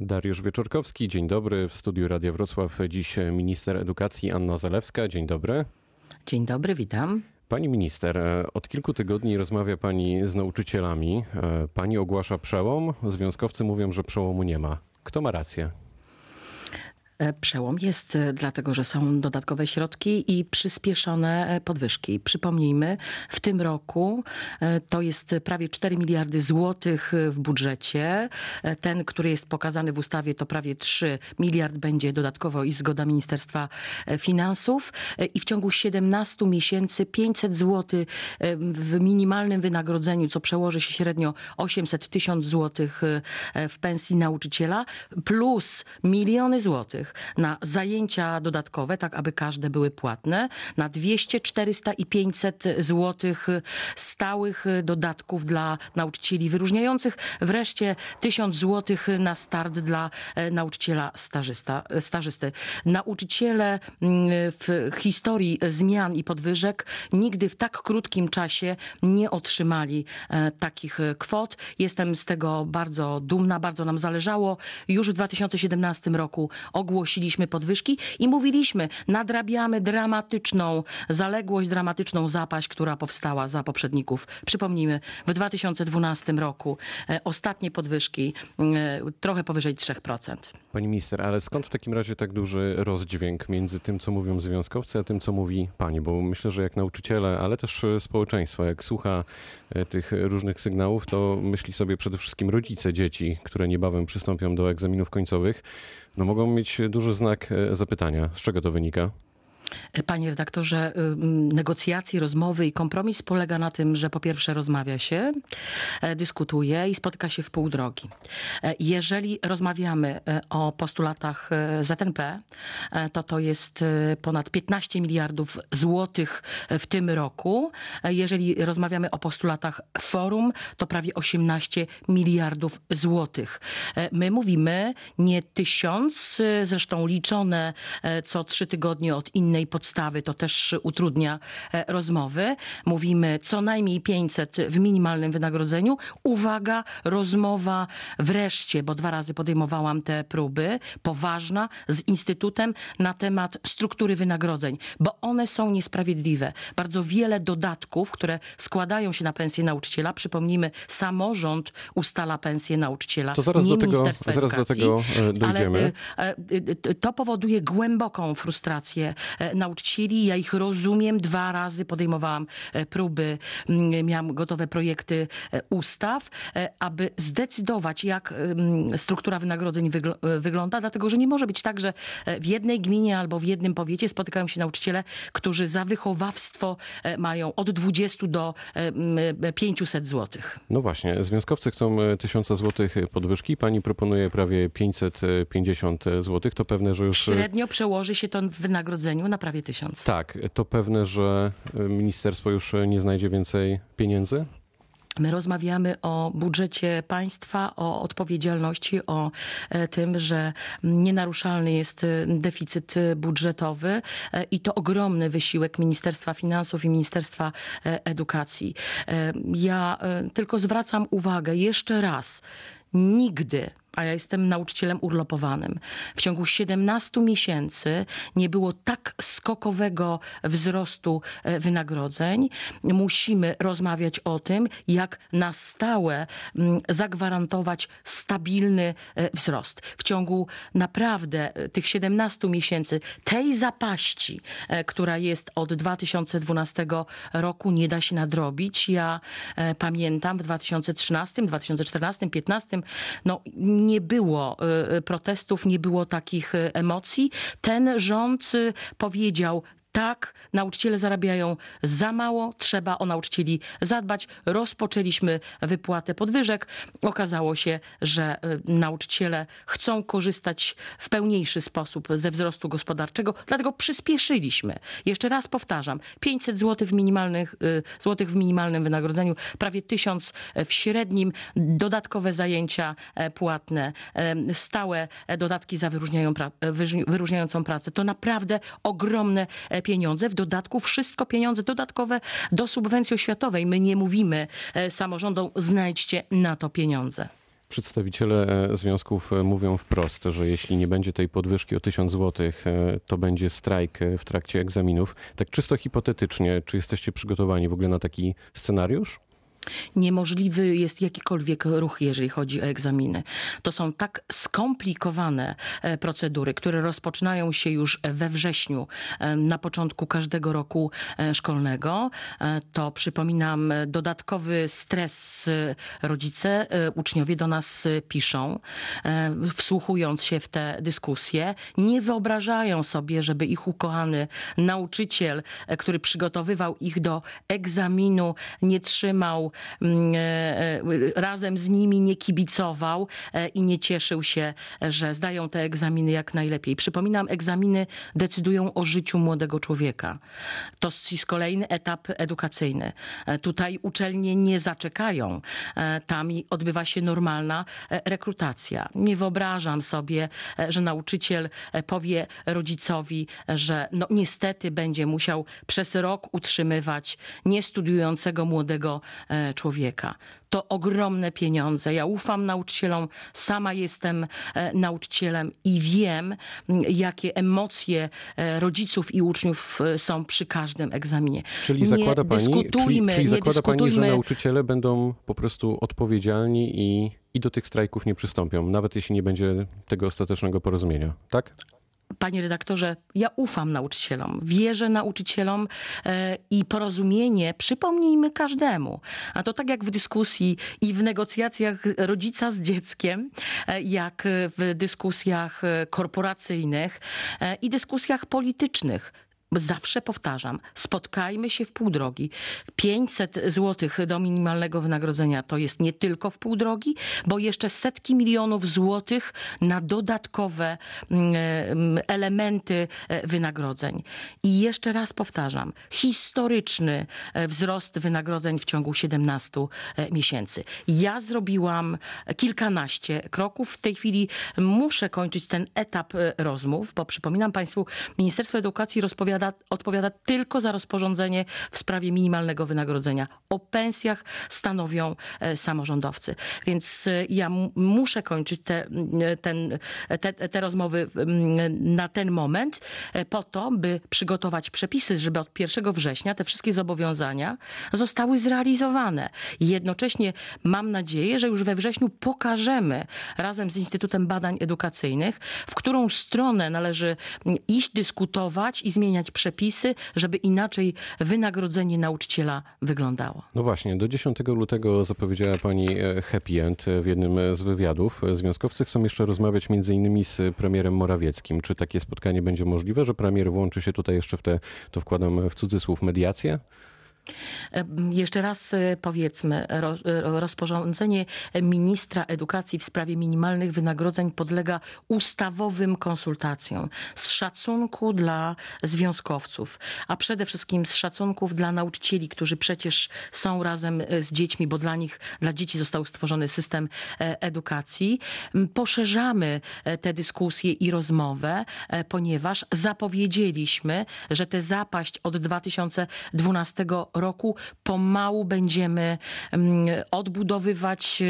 Dariusz Wieczorkowski, dzień dobry. W studiu Radia Wrocław dziś minister edukacji Anna Zalewska. Dzień dobry. Dzień dobry, witam. Pani minister, od kilku tygodni rozmawia pani z nauczycielami. Pani ogłasza przełom. Związkowcy mówią, że przełomu nie ma. Kto ma rację? E, przełom jest e, dlatego, że są dodatkowe środki i przyspieszone e, podwyżki. Przypomnijmy, w tym roku to jest prawie 4 miliardy złotych w budżecie. Ten, który jest pokazany w ustawie, to prawie 3 miliard będzie dodatkowo i zgoda Ministerstwa Finansów. I w ciągu 17 miesięcy 500 zł w minimalnym wynagrodzeniu, co przełoży się średnio 800 tysiąc złotych w pensji nauczyciela, plus miliony złotych na zajęcia dodatkowe, tak aby każde były płatne, na 200, 400 i 500 złotych stałych dodatków dla nauczycieli wyróżniających. Wreszcie 1000 złotych na start dla e, nauczyciela stażysta, stażysty. Nauczyciele mm, w historii zmian i podwyżek nigdy w tak krótkim czasie nie otrzymali e, takich kwot. Jestem z tego bardzo dumna, bardzo nam zależało. Już w 2017 roku ogłosiliśmy ogłosiliśmy podwyżki i mówiliśmy, nadrabiamy dramatyczną zaległość, dramatyczną zapaść, która powstała za poprzedników. Przypomnijmy, w 2012 roku e, ostatnie podwyżki e, trochę powyżej 3%. Pani minister, ale skąd w takim razie tak duży rozdźwięk między tym, co mówią związkowcy, a tym, co mówi pani? Bo myślę, że jak nauczyciele, ale też społeczeństwo, jak słucha e, tych różnych sygnałów, to myśli sobie przede wszystkim rodzice dzieci, które niebawem przystąpią do egzaminów końcowych, no mogą mieć duży znak e, zapytania. Z czego to wynika? Panie redaktorze, negocjacje, rozmowy i kompromis polega na tym, że po pierwsze rozmawia się, e, dyskutuje i spotyka się w pół drogi. E, jeżeli rozmawiamy e, o postulatach ZNP, to to jest ponad 15 miliardów złotych w tym roku. Jeżeli rozmawiamy o postulatach forum, to prawie 18 miliardów złotych. My mówimy nie tysiąc, zresztą liczone co trzy tygodnie od innej podstawy, to też utrudnia e, rozmowy. Mówimy co najmniej 500 w minimalnym wynagrodzeniu. Uwaga, rozmowa wreszcie, bo dwa razy podejmowałam te próby, poważna, z Instytutem na temat struktury wynagrodzeń, bo one są niesprawiedliwe. Bardzo wiele dodatków, które składają się na pensję nauczyciela, przypomnijmy, samorząd ustala pensję nauczyciela, to zaraz nie do tego, zaraz do tego e, dojdziemy. Ale to powoduje głęboką frustrację E, nauczycieli. Ja ich rozumiem. Dwa razy podejmowałam e, próby, mm, miałam gotowe projekty e, ustaw, aby zdecydować, jak struktura wynagrodzeń wygląda, dlatego że nie może być tak, że w jednej gminie albo w jednym powiecie spotykają się nauczyciele, którzy za wychowawstwo mają od 20 do 500 złotych. No właśnie, związkowcy chcą 1000 złotych podwyżki, pani proponuje prawie 550 złotych. To pewne, że już... Średnio przełoży się to w wynagrodzeniu na prawie tysiąc. Tak, to pewne, że ministerstwo już nie znajdzie więcej pieniędzy? My rozmawiamy o budżecie państwa, o odpowiedzialności, o e, tym, że nienaruszalny jest e, deficyt budżetowy e, i to ogromny wysiłek Ministerstwa Finansów i Ministerstwa Edukacji. Ja tylko zwracam uwagę jeszcze raz, nigdy a ja jestem nauczycielem urlopowanym. W ciągu 17 miesięcy nie było tak skokowego wzrostu e, wynagrodzeń. Musimy rozmawiać o tym, jak na stałe mm, zagwarantować stabilny e, wzrost. W ciągu naprawdę e, tych 17 miesięcy tej zapaści, która jest od 2012 roku, nie da się nadrobić. Ja pamiętam w 2013, 2014, 2015, no nie było y, y, protestów, nie było takich y, emocji. Ten rząd powiedział tak, nauczyciele zarabiają za mało, trzeba o nauczycieli zadbać. Rozpoczęliśmy wypłatę podwyżek. Okazało się, że y, nauczyciele chcą korzystać w pełniejszy sposób ze wzrostu gospodarczego, dlatego przyspieszyliśmy. Jeszcze raz powtarzam, 500 zł w, minimalnych, y, złotych w minimalnym wynagrodzeniu, prawie 1000 w średnim, dodatkowe zajęcia e, płatne, e, stałe dodatki za wyróżniającą pracę. To naprawdę ogromne e, pieniądze, w dodatku wszystko pieniądze dodatkowe do subwencji oświatowej. My nie mówimy e, samorządom, znajdźcie na to pieniądze. Przedstawiciele e, związków e, mówią wprost, że jeśli nie będzie tej podwyżki o 1000 zł, to będzie strajk w trakcie egzaminów. Tak czysto hipotetycznie, czy jesteście przygotowani w ogóle na taki scenariusz? Niemożliwy jest jakikolwiek ruch, jeżeli chodzi o egzaminy. To są tak skomplikowane e, procedury, które rozpoczynają się już we wrześniu, e, na początku każdego roku e, szkolnego. To przypominam, dodatkowy stres rodzice, uczniowie do nas piszą, wsłuchując się w te dyskusje. Nie wyobrażają sobie, żeby ich ukochany nauczyciel, który przygotowywał ich do egzaminu, nie trzymał razem z nimi nie kibicował e, i nie cieszył się, że zdają te egzaminy jak najlepiej. Przypominam, egzaminy decydują o życiu młodego człowieka. To jest kolejny etap edukacyjny. Tutaj uczelnie nie zaczekają. Tam odbywa się normalna rekrutacja. Nie wyobrażam sobie, że nauczyciel powie rodzicowi, że no niestety będzie musiał przez rok utrzymywać niestudiującego młodego człowieka. To ogromne pieniądze. Ja ufam nauczycielom, sama jestem e, nauczycielem i wiem, jakie emocje e, rodziców i uczniów e, są przy każdym egzaminie. Czyli zakłada pani, czyli, czyli zakłada pani że nauczyciele będą po prostu odpowiedzialni i, i do tych strajków nie przystąpią, nawet jeśli nie będzie tego ostatecznego porozumienia, tak? Panie redaktorze, ja ufam nauczycielom, wierzę nauczycielom e, i porozumienie przypomnijmy każdemu. A to tak jak w dyskusji i w negocjacjach rodzica z dzieckiem, e, jak w dyskusjach e, korporacyjnych i dyskusjach politycznych zawsze powtarzam, spotkajmy się w pół drogi. 500 zł do minimalnego wynagrodzenia to jest nie tylko w pół drogi, bo jeszcze setki milionów złotych na dodatkowe mm, mm, elementy e, wynagrodzeń. I jeszcze raz powtarzam, historyczny e, wzrost wynagrodzeń w ciągu 17 e, miesięcy. Ja zrobiłam kilkanaście kroków. W tej chwili muszę kończyć ten etap rozmów, bo przypominam Państwu, Ministerstwo Edukacji rozpowiada odpowiada, odpowiada tylko za rozporządzenie w sprawie minimalnego wynagrodzenia. O pensjach stanowią e, samorządowcy. Więc e, ja muszę kończyć te, ten, te, te rozmowy na ten moment e, po to, by przygotować przepisy, żeby od 1 września te wszystkie zobowiązania zostały zrealizowane. Jednocześnie mam nadzieję, że już we wrześniu pokażemy razem z Instytutem Badań Edukacyjnych, w którą stronę należy iść, dyskutować i zmieniać przepisy, żeby inaczej wynagrodzenie nauczyciela wyglądało. No właśnie, do 10 lutego zapowiedziała pani e, happy end w jednym z wywiadów. Związkowcy chcą jeszcze rozmawiać między innymi z premierem Morawieckim. Czy takie spotkanie będzie możliwe, że premier włączy się tutaj jeszcze w te, to wkładam w cudzysłów, mediację? Jeszcze raz e, powiedzmy, e, rozporządzenie ministra edukacji w sprawie minimalnych wynagrodzeń podlega ustawowym konsultacjom z szacunku dla związkowców, a przede wszystkim z szacunków dla nauczycieli, którzy przecież są razem e, z dziećmi, bo dla nich, dla dzieci został stworzony system edukacji. Poszerzamy tę dyskusję i rozmowę, ponieważ zapowiedzieliśmy, że tę zapaść od 2012 roku pomału będziemy mm, odbudowywać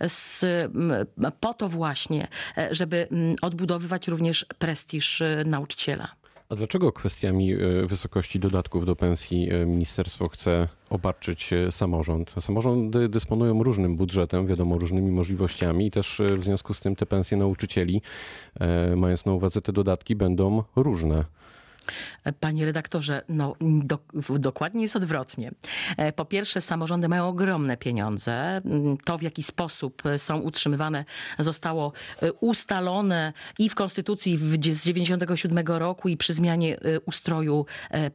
e, z, mm, po to właśnie, e, żeby mm, odbudowywać również prestiż e, nauczyciela. A dlaczego kwestiami wysokości dodatków do pensji ministerstwo chce obarczyć samorząd? Samorządy dysponują różnym budżetem, wiadomo, różnymi możliwościami i też w związku z tym te pensje nauczycieli, mając na uwadze te dodatki, będą różne. Panie redaktorze, no do, dokładnie jest odwrotnie. E, po pierwsze, samorządy mają ogromne pieniądze. To, w jaki sposób są utrzymywane, zostało e, ustalone i w Konstytucji z 1997 roku, i przy zmianie e, ustroju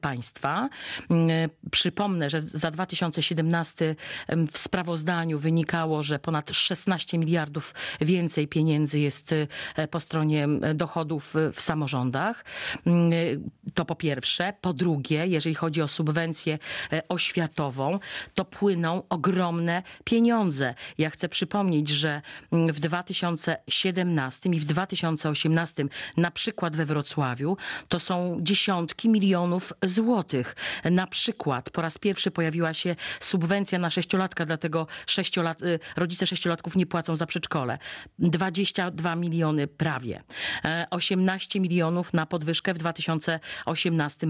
państwa. Przypomnę, że za 2017 w sprawozdaniu wynikało, że ponad 16 miliardów więcej pieniędzy jest po stronie dochodów w samorządach To po pierwsze. Po drugie, jeżeli chodzi o subwencję e, oświatową, to płyną ogromne pieniądze. Ja chcę przypomnieć, że mm, w 2017 i w 2018, na przykład we Wrocławiu, to są dziesiątki milionów złotych. Na przykład po raz pierwszy pojawiła się subwencja na sześciolatka, dlatego sześciolat, y, rodzice sześciolatków nie płacą za przedszkole. 22 miliony prawie. E, 18 milionów na podwyżkę w 2018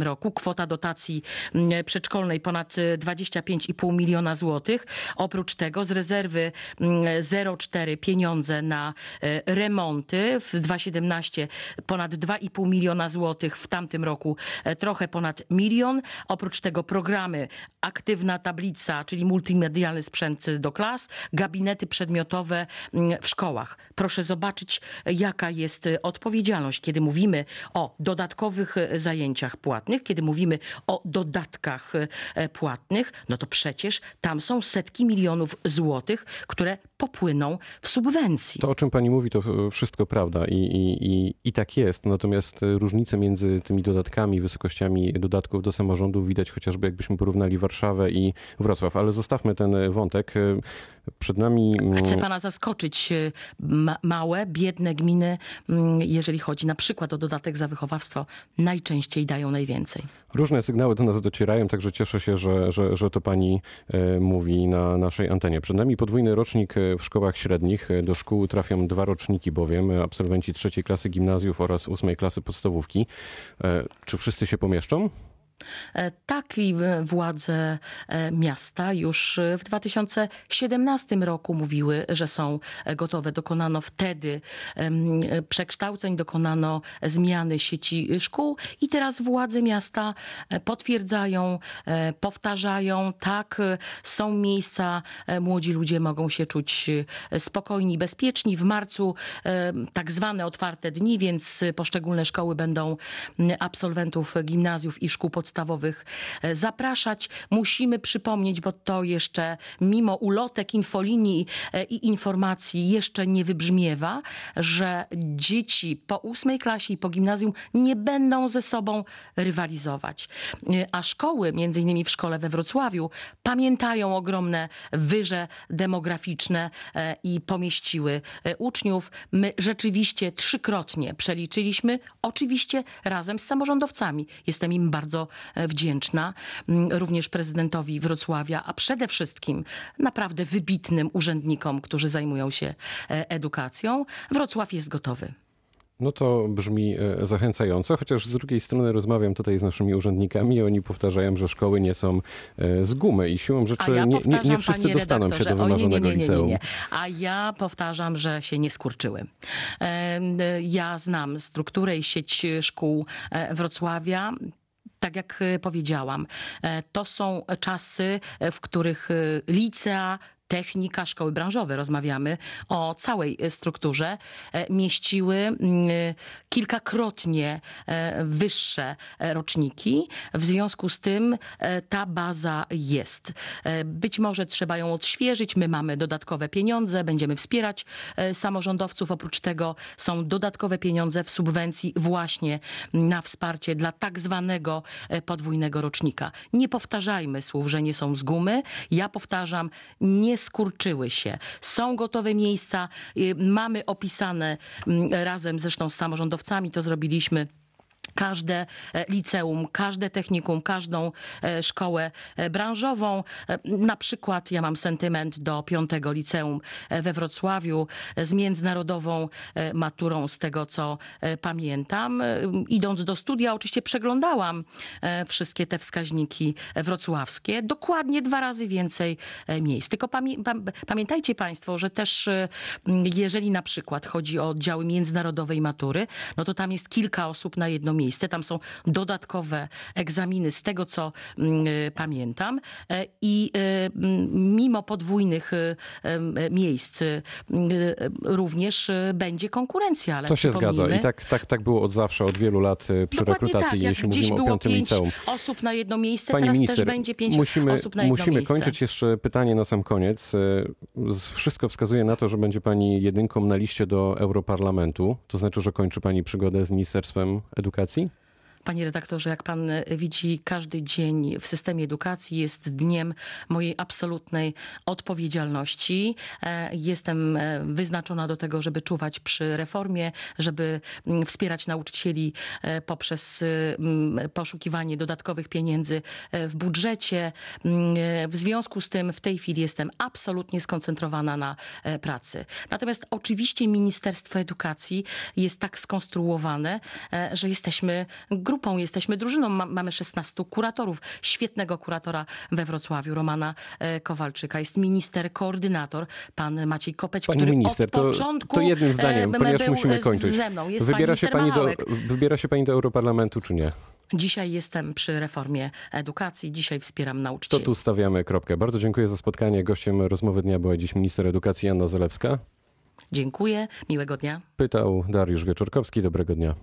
roku. Kwota dotacji mm, przedszkolnej ponad y, 25,5 miliona złotych. Oprócz tego z rezerwy mm, 0,4 pieniądze na e, remonty. W 2017 ponad 2,5 miliona złotych. W tamtym roku e, trochę ponad milion. Oprócz tego programy Aktywna Tablica, czyli multimedialny sprzęt do klas, gabinety przedmiotowe mm, w szkołach. Proszę zobaczyć, jaka jest e, odpowiedzialność, kiedy mówimy o dodatkowych e, zajęciach płatnych, kiedy mówimy o dodatkach e, płatnych, no to przecież tam są setki milionów złotych, które popłyną w subwencji. To, o czym pani mówi, to wszystko prawda i, i, i, i tak jest. Natomiast różnice między tymi dodatkami, wysokościami dodatków do samorządów widać chociażby jakbyśmy porównali Warszawę i Wrocław. Ale zostawmy ten wątek. Przed nami. Chcę pana zaskoczyć. Ma małe, biedne gminy, mm, jeżeli chodzi na przykład o dodatek za wychowawstwo, najczęściej dają najwięcej. Różne sygnały do nas docierają, także cieszę się, że, że, że to pani e, mówi na naszej antenie. Przed nami podwójny rocznik w szkołach średnich. Do szkół trafią dwa roczniki bowiem, absolwenci trzeciej klasy gimnazjów oraz ósmej klasy podstawówki. E, czy wszyscy się pomieszczą? Tak władze miasta już w 2017 roku mówiły, że są gotowe. Dokonano wtedy przekształceń, dokonano zmiany sieci szkół i teraz władze miasta potwierdzają, powtarzają, tak, są miejsca, młodzi ludzie mogą się czuć spokojni, bezpieczni. W marcu tak zwane otwarte dni, więc poszczególne szkoły będą absolwentów gimnazjów i szkół podstawowych podstawowych zapraszać. Musimy przypomnieć, bo to jeszcze mimo ulotek, infolinii i informacji jeszcze nie wybrzmiewa, że dzieci po ósmej klasie i po gimnazjum nie będą ze sobą rywalizować. A szkoły, między innymi w szkole we Wrocławiu, pamiętają ogromne wyże demograficzne i pomieściły uczniów. My rzeczywiście trzykrotnie przeliczyliśmy, oczywiście razem z samorządowcami. Jestem im bardzo wdzięczna również prezydentowi Wrocławia, a przede wszystkim naprawdę wybitnym urzędnikom, którzy zajmują się edukacją. Wrocław jest gotowy. No to brzmi zachęcająco, chociaż z drugiej strony rozmawiam tutaj z naszymi urzędnikami i oni powtarzają, że szkoły nie są z gumy i siłą rzeczy ja nie, nie, nie wszyscy dostaną się do wymarzonego nie, liceum. A ja powtarzam, że się nie skurczyły. Ja znam strukturę i sieć szkół Wrocławia tak jak powiedziałam, to są czasy, w których licea, technika, szkoły branżowe, rozmawiamy o całej strukturze, mieściły kilkakrotnie wyższe roczniki. W związku z tym ta baza jest. Być może trzeba ją odświeżyć. My mamy dodatkowe pieniądze, będziemy wspierać samorządowców. Oprócz tego są dodatkowe pieniądze w subwencji właśnie na wsparcie dla tak zwanego podwójnego rocznika. Nie powtarzajmy słów, że nie są z gumy. Ja powtarzam, nie skurczyły się. Są gotowe miejsca, mamy opisane razem zresztą z samorządowcami, to zrobiliśmy każde liceum, każde technikum, każdą szkołę branżową. Na przykład ja mam sentyment do piątego liceum we Wrocławiu z międzynarodową maturą, z tego co pamiętam. Idąc do studia, oczywiście przeglądałam wszystkie te wskaźniki wrocławskie. Dokładnie dwa razy więcej miejsc. Tylko pamię pamiętajcie Państwo, że też jeżeli na przykład chodzi o oddziały międzynarodowej matury, no to tam jest kilka osób na jedno miejsce. Tam są dodatkowe egzaminy, z tego co pamiętam. I mimo podwójnych miejsc również będzie konkurencja. Ale to się zgadza i tak, tak, tak było od zawsze, od wielu lat przy rekrutacji, tak. jeśli mówimy o piątym pięć liceum. osób na jedno miejsce, Pani teraz minister, też będzie pięć musimy, osób na jedno musimy miejsce. kończyć. Jeszcze pytanie na sam koniec. Wszystko wskazuje na to, że będzie pani jedynką na liście do Europarlamentu. To znaczy, że kończy pani przygodę z Ministerstwem Edukacji? sim? Panie redaktorze, jak pan e, widzi, każdy dzień w systemie edukacji jest dniem mojej absolutnej odpowiedzialności. E, Jestem e, wyznaczona do tego, żeby czuwać przy reformie, żeby mm, wspierać nauczycieli e, poprzez y, mm, poszukiwanie dodatkowych pieniędzy w budżecie. Mm, W związku z tym w tej chwili jestem absolutnie skoncentrowana na pracy. Natomiast oczywiście Ministerstwo Edukacji jest tak skonstruowane, że jesteśmy grupą, jesteśmy drużyną. Ma- Mamy 16 kuratorów. Świetnego kuratora we Wrocławiu, Romana e, Kowalczyka. Jest minister, koordynator, pan Maciej Kopeć, Pani który minister, od to, początku to jednym zdaniem, e, ponieważ był musimy kończyć. ze mną. Jest Wybiera pan się pani do, wybiera się pani do Europarlamentu, czy nie? Dzisiaj jestem przy reformie edukacji, dzisiaj wspieram To nauczycieli. tu stawiamy kropkę. Bardzo dziękuję za spotkanie. Gościem rozmowy dnia była dziś minister edukacji Anna Zalewska. Dziękuję, miłego dnia. Pytał Dariusz Wieczorkowski. Dobrego dnia.